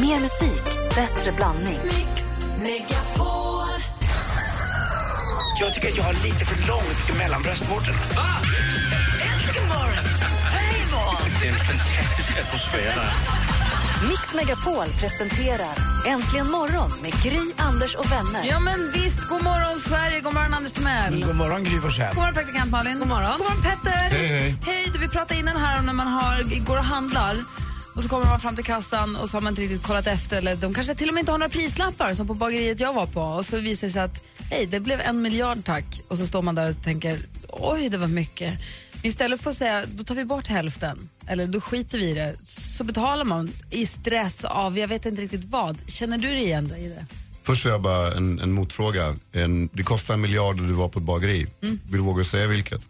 Mer musik, bättre blandning. Jag tycker att jag har lite för långt mellan bröstvårtorna. Det är en fantastisk atmosfär där. Mix Megapol presenterar Äntligen morgon med Gry, Anders och vänner. Ja men visst, god morgon Sverige, god morgon Anders Timell. God morgon Gry Forssell. God morgon praktikant Malin. God morgon. God morgon Petter. Hej, hej. Hej, du, vi pratade innan här om när man har, går och handlar och så kommer man fram till kassan och så har man inte riktigt kollat efter eller de kanske till och med inte har några prislappar som på bageriet jag var på och så visar det sig att hej, det blev en miljard tack och så står man där och tänker oj, det var mycket. Istället för att säga då tar vi bort hälften eller då skiter vi i det så betalar man i stress av jag vet inte riktigt vad. Känner du dig igen dig i det? Först har jag bara en, en motfråga. En, det kostar en miljard och du var på ett bageri. Vill du våga säga vilket?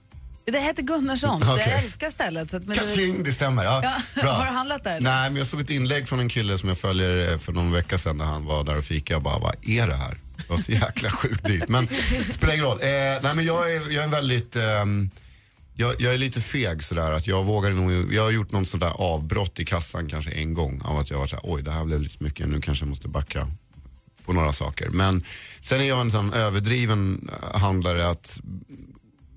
Det heter Gunnarssons, jag Okej. älskar stället. Så att, men det- Kaching, det stämmer. Ja, Ja. bra. Har du handlat där, eller? Nej, men jag såg ett inlägg från en kille som jag följer eh, för någon vecka sedan när han var där och fika. Jag bara, vad är det här? Det var så jäkla sjukt dyrt. Men det spelar ingen roll. Eh, nej, men jag är, jag är en väldigt... ehm, jag, jag är lite feg sådär att jag vågar nog, jag har gjort någon sådär avbrott i kassan kanske en gång av att jag var såhär, oj det här blev lite mycket, nu kanske jag måste backa på några saker. Men sen är jag en sån överdriven eh, handlare att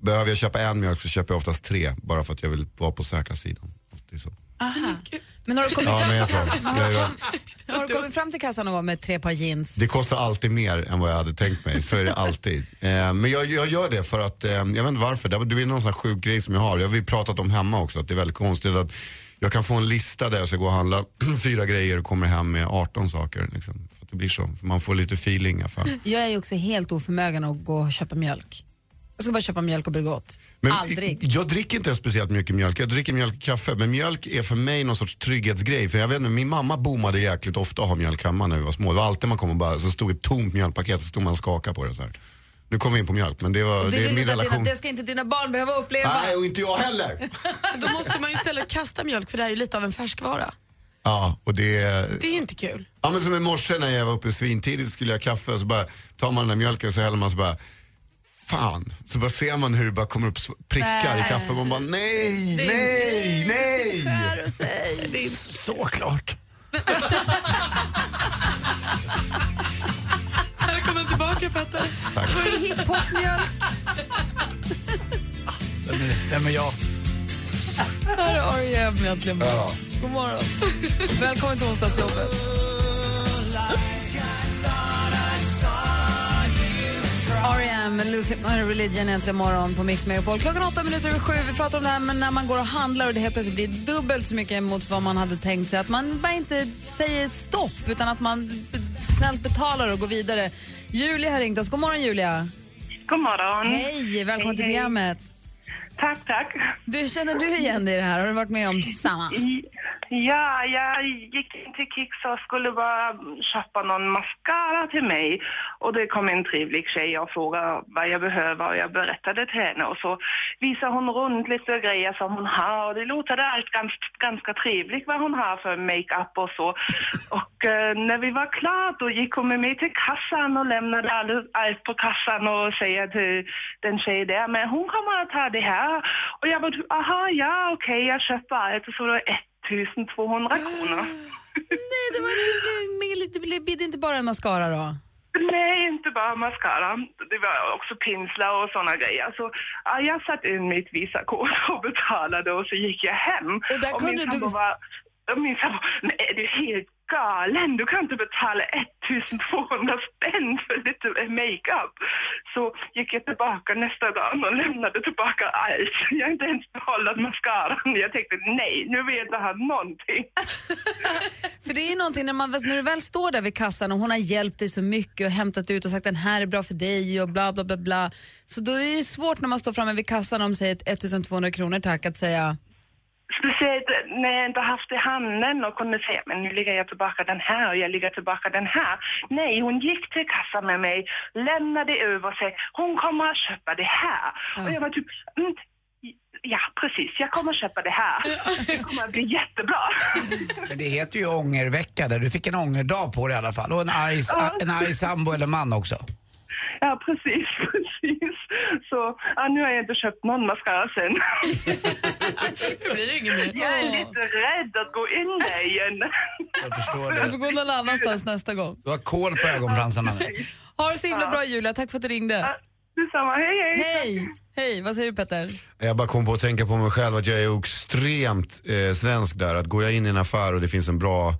behöver jag köpa en mjölk så köper jag oftast tre bara för att jag vill vara på säkra sidan. Alltid så. Men har du kommit Ja, fram men jag till så. Jag, jag, Har du kommit fram till kassan någon gång med tre par jeans? det kostar alltid mer än vad jag hade tänkt mig, så är det alltid. Eh, men jag, jag gör det för att, eh, jag vet inte varför, det det blir någon sån här sjuk grej som jag har. Jag har vi pratat om hemma också, att det är väldigt konstigt att jag kan få en lista där jag ska gå och handla fyra grejer och kommer hem med 18 saker. Liksom, för att det blir så, för man får lite feeling i alla fall. Jag är ju också helt oförmögen att gå och köpa mjölk. Jag ska bara köpa mjölk och Bregott. Men Aldrig. Jag dricker inte speciellt mycket mjölk. Jag dricker mjölk och kaffe. Men mjölk är för mig någon sorts trygghetsgrej. För jag vet inte, min mamma bommade jäkligt ofta att ha mjölk hemma när vi var små. Det var alltid man kom och bara, så stod ett tomt mjölkpaket så stod man och skakade på det så här. Nu kommer vi in på mjölk, men det, var, Det, det, är min att dina, relation. det ska inte dina barn behöva uppleva. Nej, och inte jag heller. Då måste man ju istället kasta mjölk för det är ju lite av en färskvara. Ja, och det, Det är inte kul. ja men som i morse när jag var uppe svintidigt så skulle jag ha kaffe och så bara tar man den där mjölken och så häller man så bara Fan, så bara ser man hur det bara kommer upp prickar i Nej. kaffet och man bara nej, nej, nej. Och säg. Det är såklart. Välkommen tillbaka Petter. Vad är hiphop-mjölk? Är, vem är jag? Här är R.E.M. egentligen. Ja. God morgon. Välkommen till onsdagsjobbet. R.E.M. Lucy My Religion äntligen morgon på Mix Megapol. Klockan åtta minuter över sju. Vi pratar om det här men när man går och handlar och det helt plötsligt blir dubbelt så mycket mot vad man hade tänkt sig. Att man bara inte säger stopp utan att man snällt betalar och går vidare. Julia har ringt oss. God morgon Julia. God morgon. Hej, välkommen till Hej, hej. programmet. Tack, tack. Du, känner du igen dig i det här? Har du varit med om samma? Ja, jag gick in till Kicks och skulle bara köpa någon mascara till mig. Och det kom en trevlig tjej och frågade vad jag behöver och jag berättade till henne. Och så visade hon runt lite grejer som hon har och det låtade allt ganska, ganska trevligt vad hon har för makeup och så. Och eh, när vi var klara då gick hon med mig till kassan och lämnade all, allt på kassan och säger till den tjejen där, men hon kommer att ta det här. Och jag bara, aha, ja okej, okay, jag köper allt. Och så var det 1200 kronor. Nej, det, var, det, blev, det, blev, inte bara en mascara då? Nej, inte bara mascara. Det var också pinslar och såna grejer. Så ja, jag satte in mitt Visakort och betalade och så gick jag hem. Och där och kunde min du- sambo var... Och min sambo, men är du helt galen? Du kan inte betala 1200 spänn för lite makeup. Så gick jag tillbaka nästa dag och lämnade tillbaka allt. Jag har inte ens behållit mascaran. Jag tänkte nej, nu vill jag inte ha någonting. För det är någonting när, man, när du väl står där vid kassan och hon har hjälpt dig så mycket och hämtat ut och sagt den här är bra för dig och bla bla bla bla. Så då är det svårt när man står framme vid kassan och de säger 1200 kronor tack att säga Speciellt när jag inte haft det i handen och kunde säga men nu lägger jag tillbaka den här och jag lägger tillbaka den här. Nej, hon gick till kassan med mig, lämnade över sig, hon kommer att köpa det här. Och jag var typ, mm, ja precis, jag kommer att köpa det här. Det kommer att bli jättebra. Men det heter ju ångervecka där. Du fick en ångerdag på dig i alla fall. Och en arg, en arg sambo eller man också. Ja, precis, precis. Så ja, nu har jag inte köpt någon mascara sen. Det blir inget mer. Jag är lite rädd att gå in där igen. Jag förstår Du får det. gå någon annanstans nästa gång. Du har kol på ögonfransarna nu. Ha det så himla bra Julia, tack för att du ringde. Detsamma, hej hej! Hej! Hej, vad säger du Petter? Jag bara kom på att tänka på mig själv att jag är extremt eh, svensk där. Att går jag in i en affär och det finns en bra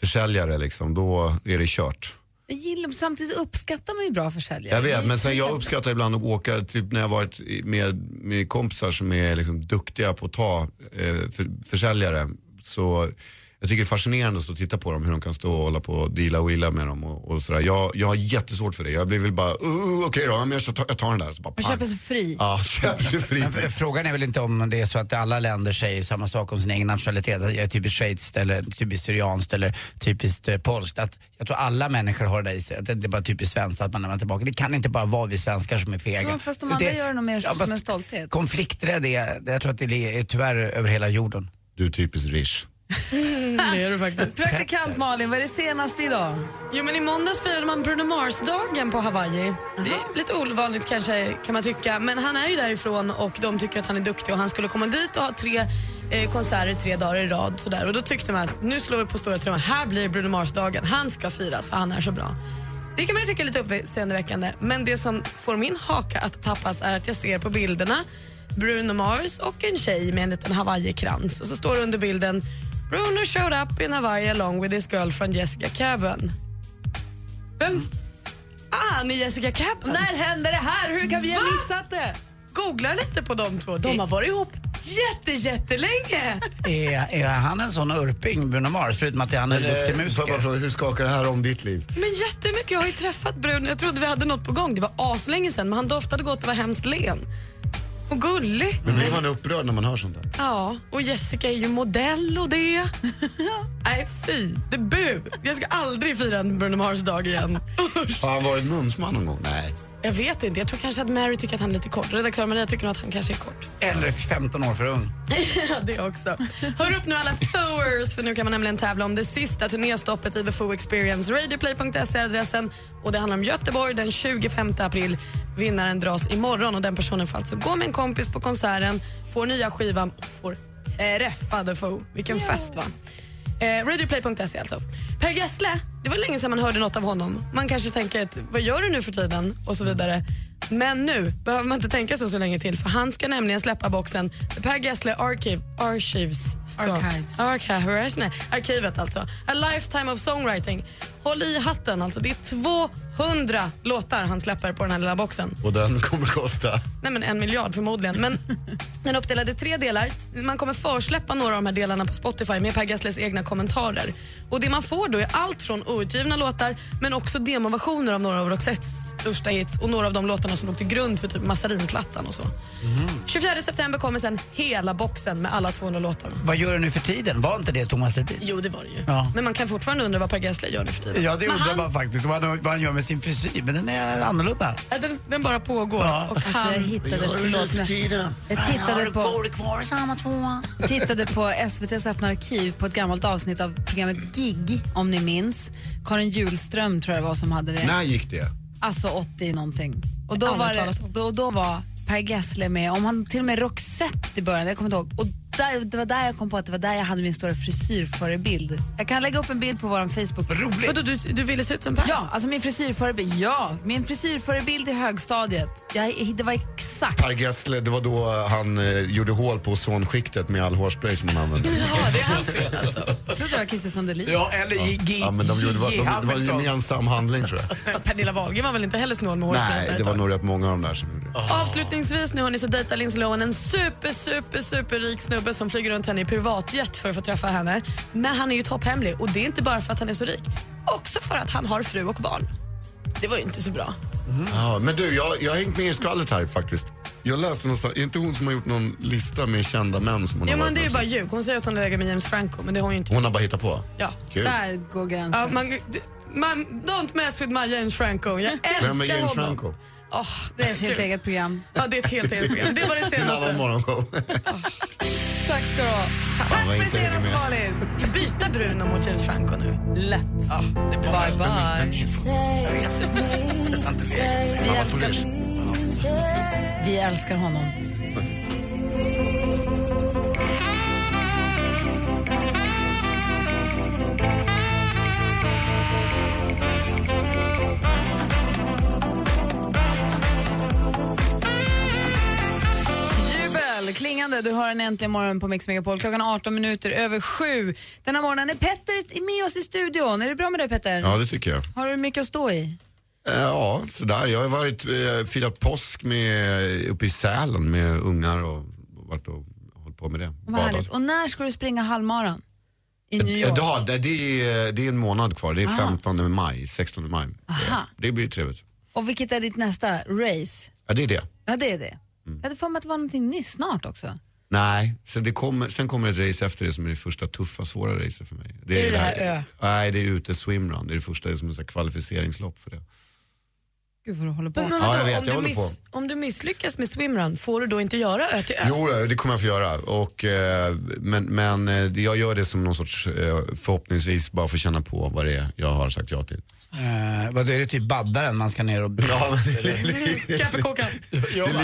försäljare liksom, då är det kört. Jag gillar, samtidigt uppskattar man ju bra försäljare. Jag vet, men sen jag uppskattar ibland att åka, typ när jag varit med, med kompisar som är liksom duktiga på att ta eh, för, försäljare. Så jag tycker det är fascinerande att titta på dem, hur de kan stå och hålla på och deala och willa med dem. Och, och sådär. Jag, jag har jättesvårt för det. Jag blir väl bara, uh, okej då, ja, men jag, ska ta, jag tar den där. Så bara, Man köper sig fri. Ja, köper sig fri. Men frågan är väl inte om det är så att alla länder säger samma sak om sin egen nationalitet. Att jag är typiskt schweiziskt eller typiskt syrianskt eller typiskt eh, polskt. Att jag tror alla människor har det i sig. Att det är bara typiskt svenskt att man lämnar tillbaka. Det kan inte bara vara vi svenskar som är fega. Ja, fast de andra Det- gör det nog mer som fast en stolthet. Konflikträdd är, det- jag tror att det är tyvärr över hela jorden. Du är typiskt rish. Det är du faktiskt. Praktikant Malin, vad är det senaste idag? Jo, men I måndags firade man Bruno Mars-dagen på Hawaii. Det är lite ovanligt kanske kan man tycka, men han är ju därifrån och de tycker att han är duktig och han skulle komma dit och ha tre eh, konserter tre dagar i rad. Sådär. Och då tyckte man att nu slår vi på stora trumman, här blir Bruno Mars-dagen. Han ska firas för han är så bra. Det kan man ju tycka är lite uppseendeväckande, men det som får min haka att tappas är att jag ser på bilderna Bruno Mars och en tjej med en liten Hawaii-krans. Och så står det under bilden Bruno showed up in Hawaii along with his girlfriend Jessica Cabin. Vem fan är Jessica Cabin? När hände det här? Hur kan vi ha missat det? Googla lite på de två. De har varit ihop jätte, jättelänge. Är, är han en sån urping, Bruno Mars, förutom att han är en duktig musiker? hur skakar det här om ditt liv? Men jättemycket. Jag har ju träffat Bruno. Jag trodde vi hade något på gång. Det var aslänge sedan, men han doftade gott och var hemskt len. Och gullig. Men blir man upprörd när man hör sånt där? Ja, och Jessica är ju modell och det. Nej, fy. Det bu. Jag ska aldrig fira en Bruno Mars-dag igen. Usch. Har han varit mumsman någon gång? Nej. Jag vet inte. Jag tror kanske att Mary tycker att han är lite kort. Redaktör Maria tycker nog att han kanske är kort. Eller 15 år för ung. Ja, det också. Hör upp nu alla Foers för nu kan man nämligen tävla om det sista turnéstoppet i The Foo Experience. Radioplay.se är adressen och det handlar om Göteborg den 25 april. Vinnaren dras imorgon och den personen får alltså gå med en kompis på konserten, får nya skivan och får träffa The Foo. Vilken fest va? Eh, Radioplay.se alltså. Per Gessle, det var länge sedan man hörde något av honom. Man kanske tänker att vad gör du nu för tiden och så vidare. Men nu behöver man inte tänka så så länge till för han ska nämligen släppa boxen The Per Gessle Archive, Archives. Så. Archives. Archives. Nej, arkivet alltså. A lifetime of songwriting. Håll i hatten alltså. Det är 200 låtar han släpper på den här lilla boxen. Och den kommer kosta? Nej men en miljard förmodligen. Men den är uppdelad i tre delar. Man kommer försläppa några av de här delarna på Spotify med Per Gessles egna kommentarer. Och det man får då är allt från outgivna låtar men också demoversioner av några av Roxettes största hits och några av de låtarna som låg till grund för typ Massarinplattan och så. 24 september kommer sen hela boxen med alla 200 låtarna. Vad gör du nu för tiden? Var inte det Thomas Ledin? Jo, det var det ju. Ja. Men man kan fortfarande undra vad Per Gessle gör nu för tiden. Ja, det Men undrar han, man faktiskt. Vad han, vad han gör med sin frisyr, men den är annorlunda. Ja, den, den bara pågår. Ja. Och Alltså, jag han, hittade, förlåt, men jag tittade på, kvar i samma tvåa. tittade på SVTs öppna arkiv på ett gammalt avsnitt av programmet Gig, om ni minns. Karin Julström tror jag det var som hade det. När gick det? Alltså 80 någonting. Och då var, det, då, då var Per Gessle med, om han till och med Roxette i början, jag kommer inte ihåg. Och där, det var där jag kom på att det var där jag hade min stora frisyrförebild. Jag kan lägga upp en bild på vår Facebook. Roligt. Vadå, du, du ville se ut som Per? Ja, alltså min frisyrförebild. Ja, min frisyrförebild i högstadiet. Jag, det var exakt. Per Gessle, det var då han eh, gjorde hål på ozonskiktet med all hårspray som han använde. Ja, det är hans fel alltså. Jag trodde det var Christer Sandelin. Ja, eller G. Ja, men de gjorde, det var, de, det var en gemensam handling tror jag. Pernilla Wahlgren var väl inte heller snål med hårspray Nej, det var nog rätt många av de där som gjorde det. Avslutningsvis nu hörni, så dejtar Lindsay Lohan en super, super, super rik snubbe som flyger runt henne i privatjet för att få träffa henne. Men han är ju topphemlig och det är inte bara för att han är så rik. Också för att han har fru och barn. Det var ju inte så bra. Ja, men du, jag, jag har hängt med i skvallret här faktiskt. Jag läste någonstans, är inte hon som har gjort någon lista med kända män som hon Ja, har men det är ju bara ljug. Hon säger att hon lägger med James Franco, men det har hon ju inte Hon har bara hittat på? Ja. Kul. Där går gränsen. Ja, man, man, don't mess with my James Franco. Jag älskar Vem är James honom. Franco? Åh, Det är ett helt eget program. ja, det är ett helt eget program. Det var det Det är en annan senaste. morgonshow. Tack ska du ha. Tack för det senaste. Malin. Byta Bruno mot James Franco nu? Lätt. Ja, det bra. Bye bye. Vi älskar. Vi älskar honom. Klingande. Du hör en äntligen morgon på Mix Megapol. Klockan är 18 minuter över sju. Den här morgonen är Petter med oss i studion. Är det bra med dig Petter? Ja, det tycker jag. Har du mycket att stå i? Eh, Ja, sådär. Jag har varit, eh, firat påsk med, uppe i Sälen med ungar och varit och hållit på med det. Vad härligt. Och när ska du springa halvmaran? I New York? Ja, det, det, är, det är en månad kvar. Det är Aha. 15 maj, 16 maj. Aha. Det blir trevligt. Och vilket är ditt nästa race? Ja, det är det. Ja, det är det. Mm. Jag hade för mig att det var någonting nyss snart också. Nej, så det kommer, sen kommer ett race efter det som är det första tuffa, svåra racet för mig. Är det det här Ö? Nej, det är ute swimrun. Det är det första det är som en här kvalificeringslopp för det. Gud vad du håller på. Men, men Ja, jag vet, om, jag du håller på. om du misslyckas med swimrun, får du då inte göra ö till ö? Jo, det kommer jag få göra. Och, eh, men, men eh, jag gör det som någon sorts, eh, förhoppningsvis bara för att känna på vad det är jag har sagt ja till. Eh, vad är det typ baddaren man ska ner och... Ja, men det det är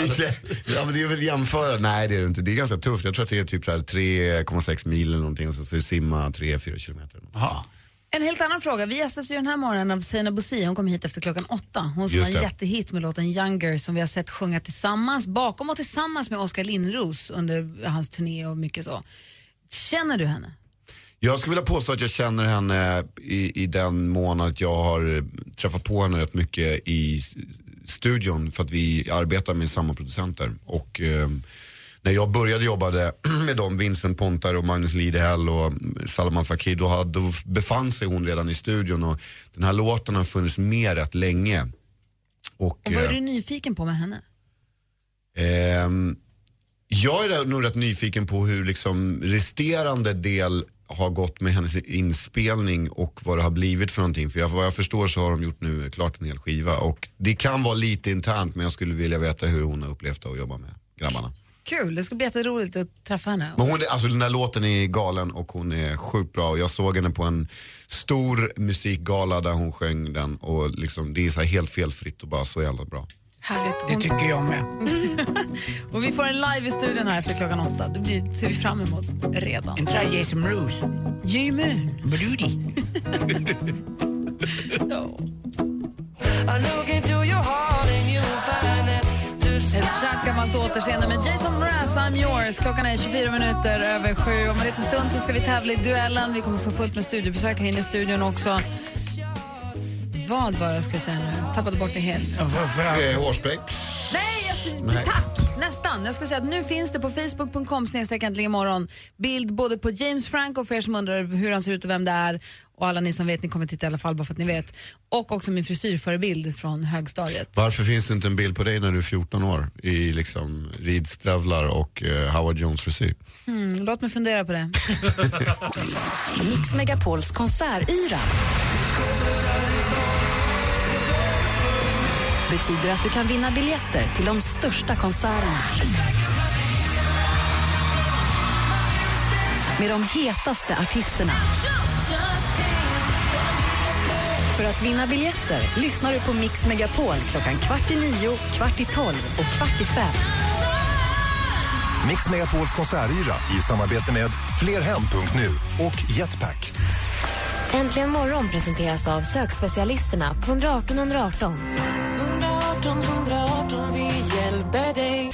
lite, ja, men det är väl jämföra. Nej, det är det inte. Det är ganska tufft. Jag tror att det är typ så här 3,6 mil eller någonting och så, så är det simma 3-4 kilometer. En helt annan fråga. Vi gästas ju den här morgonen av Sina Bosi. Hon kom hit efter klockan åtta. Hon som har en jättehit med låten Younger som vi har sett sjunga tillsammans, bakom och tillsammans med Oskar Lindros under hans turné och mycket så. Känner du henne? Jag skulle vilja påstå att jag känner henne i, i den mån att jag har eh, träffat på henne rätt mycket i studion för att vi arbetar med samma producenter. Och eh, när jag började jobba med dem, Vincent Pontar och Magnus Lidehäll och Salman Fakir, då, hade, då befann sig hon redan i studion och den här låten har funnits med rätt länge. Och, Och vad är eh, du nyfiken på med henne? Ehm, jag är nog rätt nyfiken på hur liksom resterande del har gått med hennes inspelning och vad det har blivit för någonting. För jag, vad jag förstår så har de gjort nu klart en hel skiva och det kan vara lite internt men jag skulle vilja veta hur hon har upplevt det att jobba med grabbarna. Kul, det ska bli jätteroligt att träffa henne. Men hon är, alltså den här låten är galen och hon är sjukt bra. Och Jag såg henne på en stor musikgala där hon sjöng den och liksom, det är så helt felfritt och bara så jävla bra. Härligt. Det tycker jag med. och vi får en live i studion här efter klockan åtta. Det blir, ser vi fram emot redan. Inte det Jason Mraz? Jimmy. Brudi. Ett kärt gammalt återseende med Jason Mraz, I'm yours. Klockan är 24 minuter över sju. Om en liten stund så ska vi tävla i duellen. Vi kommer få fullt med studiebesökare in i studion också. Vad var det jag skulle säga nu? Tappade bort det helt. Jag- Eh, hårspray. Nej, jag, Nej. tack! Nästan. Jag ska säga att nu finns det på facebook.com snedstreck äntligen imorgon bild både på James Franco för er som undrar hur han ser ut och vem det är och alla ni som vet, ni kommer titta i alla fall bara för att ni vet. Och också min frisyrförebild från högstadiet. Varför finns det inte en bild på dig när du är 14 år i liksom ridstövlar och eh, Howard Jones frisyr? Mm, låt mig fundera på det. Mix Megapols konsertyra betyder att du kan vinna biljetter till de största konserterna. Med de hetaste artisterna. För att vinna biljetter lyssnar du på Mix Megapol klockan kvart i nio, kvart i tolv och kvart i fem. Mix Megapols konsertyra i samarbete med Flerhem.nu och Jetpack. Äntligen morgon presenteras av sökspecialisterna på 118 118. 118 118, vi hjälper dig.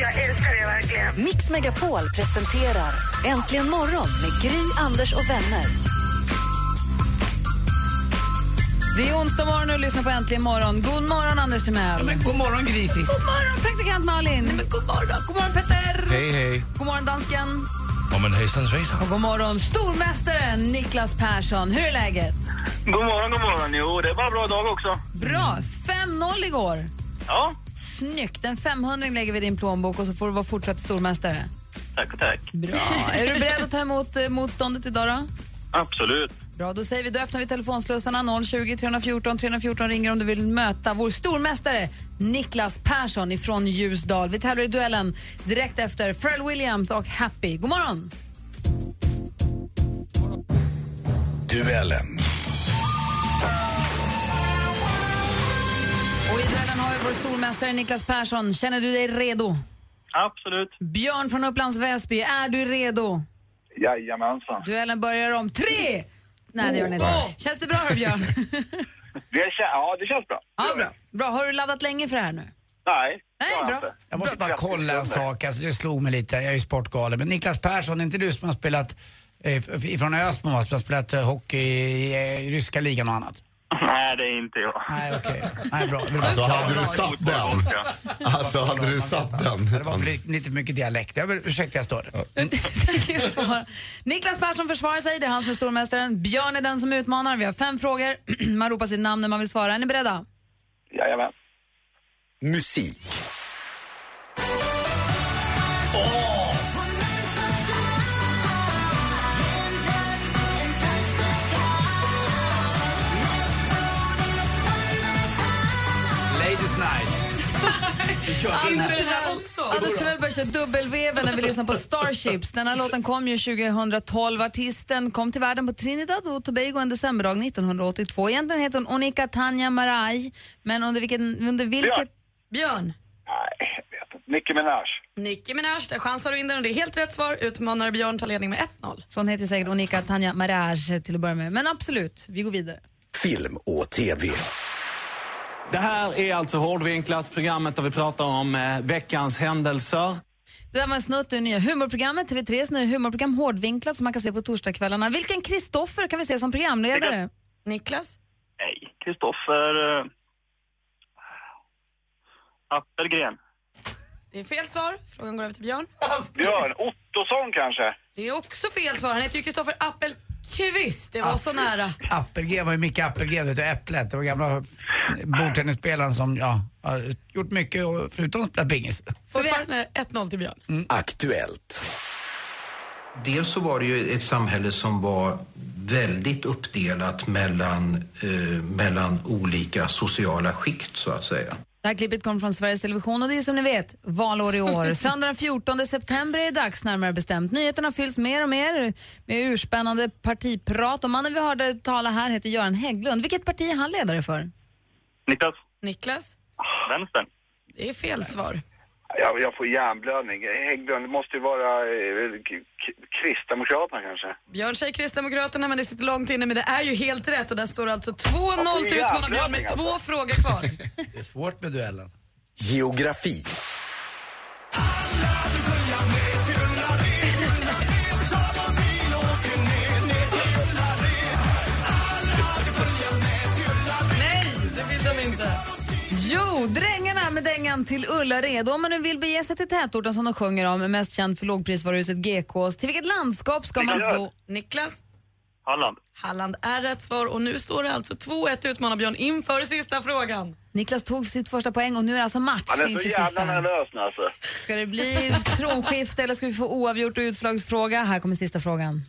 Jag älskar det verkligen. Mix Megapol presenterar Äntligen morgon med Gry, Anders och vänner. Det är onsdag morgon och lyssnar på Äntligen morgon. God morgon Anders Timell. Men god morgon grisis. God morgon praktikant Malin. Men god morgon. God morgon Petter. Hej hej. God morgon dansken. Om man hejsan svejsan. Och god morgon stormästaren Niklas Persson. Hur är läget? God morgon, god morgon. Jo, det var bra dag också. Bra. 5-0 igår. Ja, Snyggt. En 500 lägger vi i din plånbok och så får du vara fortsatt stormästare. tack och tack. Bra. är du beredd att ta emot eh, motståndet idag då? Absolut. Bra, då säger vi då öppnar vi telefonslussarna 020 314 314 ringer om du vill möta vår stormästare Niklas Persson ifrån Ljusdal. Vi tävlar i duellen direkt efter Pharrell Williams och Happy. God morgon! Duellen. Och i duellen har vi vår stormästare Niklas Persson. Känner du dig redo? Absolut. Björn från Upplands Väsby, är du redo? Jajamensan. Duellen börjar om tre! Nej, det gör den inte. Känns det bra, hör Björn? Det kän- ja, det känns bra. Ja, bra. bra. Har du laddat länge för det här nu? Nej. Nej, bra. Jag måste bara kolla en sak, alltså det slog mig lite, jag är ju sportgalen. Men Niklas Persson, är inte du som har spelat eh, f- ifrån Ösmo va? Som har spelat eh, hockey i, eh, ryska ligan och annat? Nej, det är inte jag. Nej, okej. Nej, bra. Det var- Alltså hade du satt den? Alltså hade du satt den? Det var för lite, lite för mycket dialekt. Jag, ursäkta, jag störde. Niklas Persson försvarar sig, det är han som är stormästaren. Björn är den som utmanar. Vi har fem frågor. Man ropar sitt namn när man vill svara. Är ni beredda? Jajamän. Musik. Anders. Timell Anders Timell börjar köra dubbelveven när vi lyssnar på Starships. Den här låten kom ju 2012. Artisten kom till världen på Trinidad och Tobago en decemberdag 1982. Egentligen heter hon Onika Tanya Maraj, men under, vilken, under vilket... Björn. Nej, jag vet inte. Nicki Minaj. Nicki Minaj, där chansar du in den och det är helt rätt svar. Utmanar Björn tar ledning med 1-0. Så hon heter ju säkert Onika Tanya Maraj till att börja med. Men absolut, vi går vidare. Film och TV. Det här är alltså Hårdvinklat, programmet där vi pratar om eh, veckans händelser. Det där var en snutt ur nya humorprogrammet, TV3s nya humorprogram Hårdvinklat som man kan se på torsdagskvällarna. Vilken Kristoffer kan vi se som programledare? Niklas? Nej, Kristoffer... Uh, Appelgren. Det är fel svar. Frågan går över till Björn. Björn Ottosson kanske? Det är också fel svar. Han heter ju Kristoffer Appelqvist. Det var så nära. Appelgren var ju Micke Appelgren utav Äpplet. Det var gamla bordtennisspelaren som ja, har gjort mycket och förutom spela pingis. Fortfarande 1-0 till Björn. Aktuellt. Dels så var det ju ett samhälle som var väldigt uppdelat mellan, eh, mellan olika sociala skikt så att säga. Det här klippet kom från Sveriges Television och det är som ni vet valår i år. Söndag den 14 september är det dags närmare bestämt. Nyheterna fylls mer och mer med urspännande partiprat och mannen vi hörde tala här heter Göran Hägglund. Vilket parti är han ledare för? Niklas? Niklas? Vänstern. Det är fel svar. Jag, jag får hjärnblödning. Hägglund, det måste ju vara eh, k- k- Kristdemokraterna kanske? Björn säger Kristdemokraterna men det sitter långt inne men det är ju helt rätt och där står alltså 2-0 till utmanar Björn med alltså. två frågor kvar. Det är svårt med duellen. Geografi. Drängarna med dängan till Ullared. Om man nu vill bege sig till tätorten som de sjunger om, mest känd för lågprisvaruhuset GKs, till vilket landskap ska man då... Niklas? Halland. Halland är rätt svar och nu står det alltså 2-1 utmanar Björn inför sista frågan. Niklas tog sitt första poäng och nu är det alltså match Han är så jävla sista. nervös nu alltså. Ska det bli tronskifte eller ska vi få oavgjort och utslagsfråga? Här kommer sista frågan.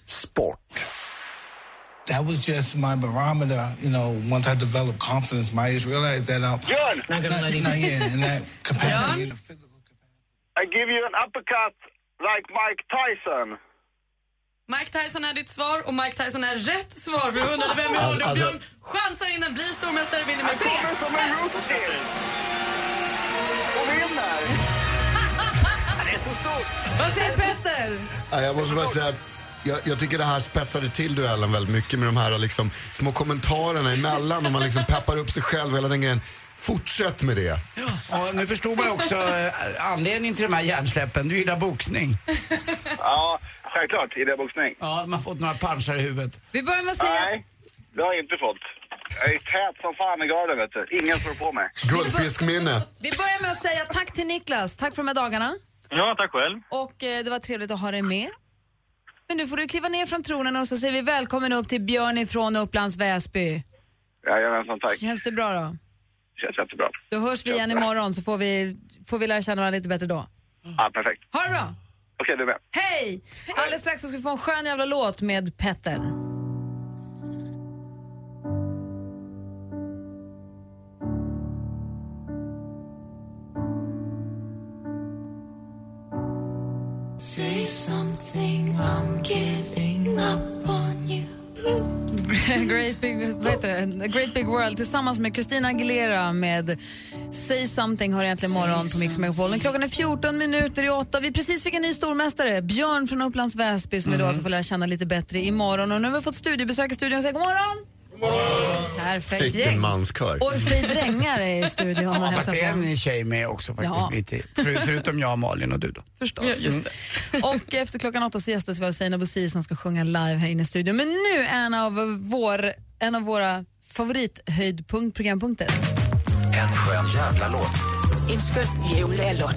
That was just my barometer, you know, once I developed confidence, my just realized that um, Björn! not, going to let him. Not, yet, in that capacity. in the I give you an uppercut like Mike Tyson. Mike Tyson är ditt svar och Mike Tyson är rätt svar. Vi undrade vem vi hörde och Alltså- Björn chansar innan blir stormästare vinner med Han tre. kommer som en rookie! Och vinner! Han är så stor! Vad säger Petter? Jag måste bara säga att jag, jag tycker det här spetsade till duellen väldigt mycket med de här liksom, små kommentarerna emellan och man liksom peppar upp sig själv hela den grejen. Fortsätt med det. Och nu förstod man också eh, anledningen till de här hjärnsläppen. Du gillar boxning. Ja, självklart. I det boxning. Ja, man har fått några punchar i huvudet. Vi börjar med att säga... Nej, det har jag inte fått. Jag är tät som fan i garden vet du. Ingen slår på mig. Guldfiskminne. Vi börjar med att säga tack till Niklas. Tack för de här dagarna. Ja, tack själv. Och eh, det var trevligt att ha dig med. Men nu får du kliva ner från tronen och så säger vi välkommen upp till Björn ifrån Upplands Väsby. Jajamensan, tack. Känns det bra då? Känns jättebra. Då hörs vi igen imorgon så får vi, får vi lära känna varandra lite bättre då. Ja, perfekt. Ha det bra! Okej, du är med. Hej! Alldeles strax så ska vi få en skön jävla låt med Petter. Say something, I'm Great Big, vad heter det? A Great Big World tillsammans med Christina Aguilera med Say Something har egentligen morgon på Mix Megapol. Klockan är 14 minuter i åtta. Vi precis fick en ny stormästare, Björn från Upplands Väsby som vi då alltså får lära känna lite bättre imorgon. Och nu har vi fått studiebesök i studion säger god morgon! Perfekt Vilken gäng. manskör. Orfej Drängar är i studion. Ja, och fast hälsar det är på. en tjej med också faktiskt. Ja. Mitt i. För, förutom jag, Malin och du då. Förstås. Och efter klockan åtta så gästas vi av Seinabo Bosi som ska sjunga live här inne i studion. Men nu en av, vår, en av våra favorithöjdpunkt, En skön jävla låt. En skön jullåt.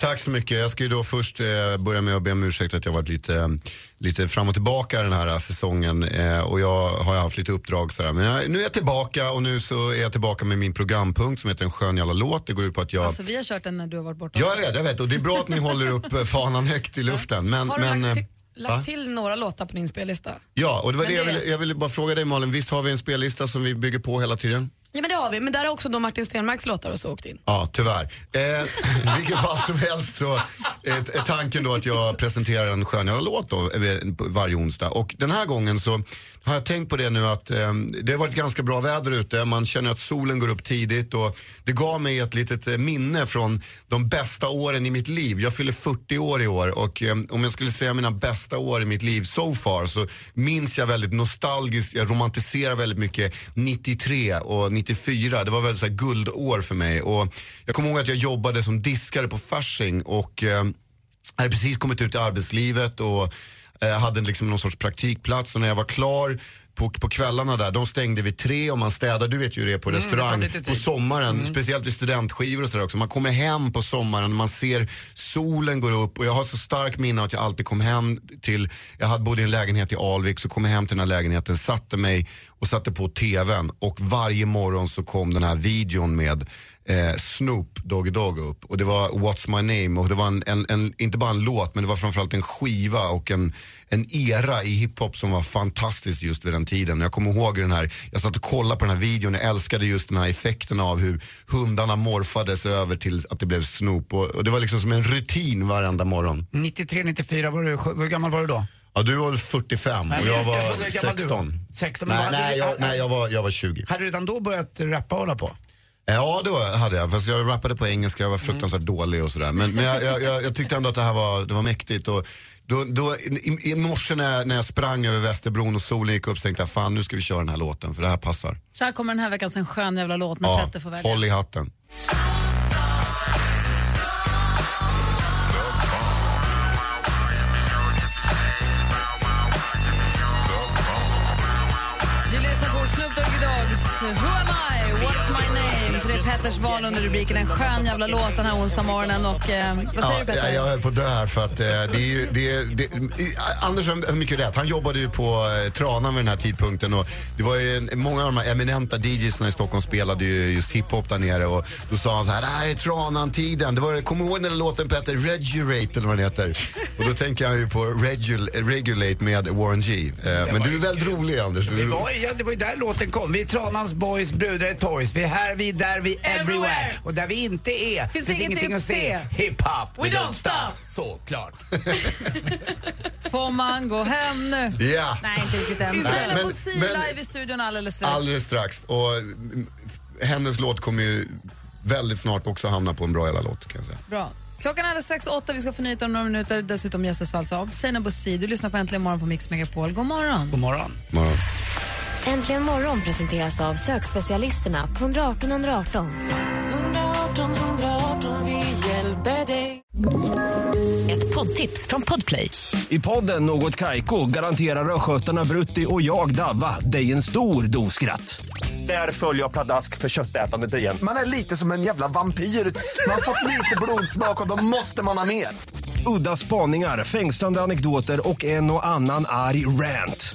Tack så mycket. Jag ska ju då först eh, börja med att be om ursäkt att jag varit lite, lite fram och tillbaka den här eh, säsongen. Eh, och jag har haft lite uppdrag sådär. Men jag, nu är jag tillbaka och nu så är jag tillbaka med min programpunkt som heter En skön jävla låt. Det går ut på att jag... Alltså, vi har kört den när du har varit borta. Ja, jag vet, jag vet. Och det är bra att ni håller upp eh, fanan högt i luften. Men, Har du men, lagt, eh, till, lagt till några låtar på din spellista? Ja, och det var Men det, jag, det- ville, jag ville bara fråga dig Malin. Visst har vi en spellista som vi bygger på hela tiden? Ja men det har vi, men där har också då Martin Stenmarks låtar och så åkt in. Ja, tyvärr. Eh, vilket fall som helst så eh, är, är tanken då att jag presenterar en skön jävla låt då, eh, varje onsdag. Och den här gången så har jag tänkt på det nu att eh, det har varit ganska bra väder ute. Man känner att solen går upp tidigt och det gav mig ett litet eh, minne från de bästa åren i mitt liv. Jag fyller 40 år i år och eh, om jag skulle säga mina bästa år i mitt liv so far så minns jag väldigt nostalgiskt, jag romantiserar väldigt mycket 93 och 94. Det var väldigt så här, guldår för mig. Och jag kommer ihåg att jag jobbade som diskare på Fasching och eh, hade precis kommit ut i arbetslivet och eh, hade liksom någon sorts praktikplats. Och när jag var klar på, på kvällarna där, de stängde vid tre och man städar, du vet ju hur det är på Mm, restaurang på sommaren. Mm. Speciellt vid studentskivor och sådär också. Man kommer hem på sommaren, man ser solen går upp och jag har så stark minne att jag alltid kom hem till, jag hade bodde i en lägenhet i Alvik, så kom jag hem till den här lägenheten, satte mig och satte på tvn och varje morgon så kom den här videon med eh, Snoop Doggy Dogg upp och det var What's My Name och det var en, en, en, inte bara en låt men det var framförallt en skiva och en, en era i hiphop som var fantastisk just vid den tiden. Jag kommer ihåg den här, jag satt och kollade på den här videon, jag älskade just den här effekten av hur hundarna morfades över till att det blev Snoop och, och det var liksom som en rutin varenda morgon. 93, 94, var du, hur gammal var du då? Ja, du var väl 45 och jag var frågade hur gammal du var. 16. 16 men Nej, nej, jag, nej jag, var, jag var 20. Hade du redan då börjat rappa och hålla på? Ja, då hade jag. Fast jag rappade på engelska, jag var fruktansvärt dålig och sådär. Men, men jag, jag, jag, tyckte ändå att det här var, det var mäktigt. Och då, då, i, I morse när jag, när jag sprang över Västerbron och solen gick upp så tänkte jag fan nu ska vi köra den här låten för det här passar. Så här kommer den här veckans en skön jävla låt när Ja, Petter får välja. håll i hatten. Du lyssnar på Snoop Doggy Dogs Who am I? What's my? För det är Petters val under rubriken En skön jävla låt den här onsdag morgonen. Och, eh, vad säger du Petter? Ja, jag höll på att dö här för att eh, det är ju, det, är- det, Anders har mycket rätt. Han jobbade ju på eh, Tranan vid den här tidpunkten och det var ju en, många av de här eminenta DJsna i Stockholm spelade ju just hiphop där nere och då sa han så här, det här är Tranan-tiden. Det var, kom ihåg den där låten Petter, Regulate eller vad den heter. Och då tänker jag ju på Regul, Regulate med Warren G. Eh, men du är väldigt rolig Anders. Du, Det var, ja, det var ju där låten kom. Vi är Tranans boys, brudar är toys. Vi är här, vi är där, är everywhere. Everywhere. Och där vi inte är Finns ingenting att se. Hip-hop, We don't stop. Såklart. Får man gå hem nu? Ja. Nej, inte riktigt än. Men- Bosi men- live i studion alldeles strax. Alldeles strax. Och mm, hennes låt kommer ju väldigt snart också hamna på en bra jävla låt kan jag säga. Bra. Klockan är alldeles strax åtta, vi ska få nyheter om några minuter. Dessutom gästas vi alltså av Seinabo. Du lyssnar på Äntligen morgon på Mix Megapol. God morgon. God morgon. morgon. Äntligen morgon presenteras av sökspecialisterna på 118 118. 118 118, vi hjälper dig. Ett poddtips från Podplay. I podden Något Kaiko garanterar östgötarna Brutti och jag, Davva, dig en stor dos skratt. Där följer jag pladask för köttätandet igen. Man är lite som en jävla vampyr. Man har fått lite blodsmak och då måste man ha mer. Udda spaningar, fängslande anekdoter och en och annan arg rant.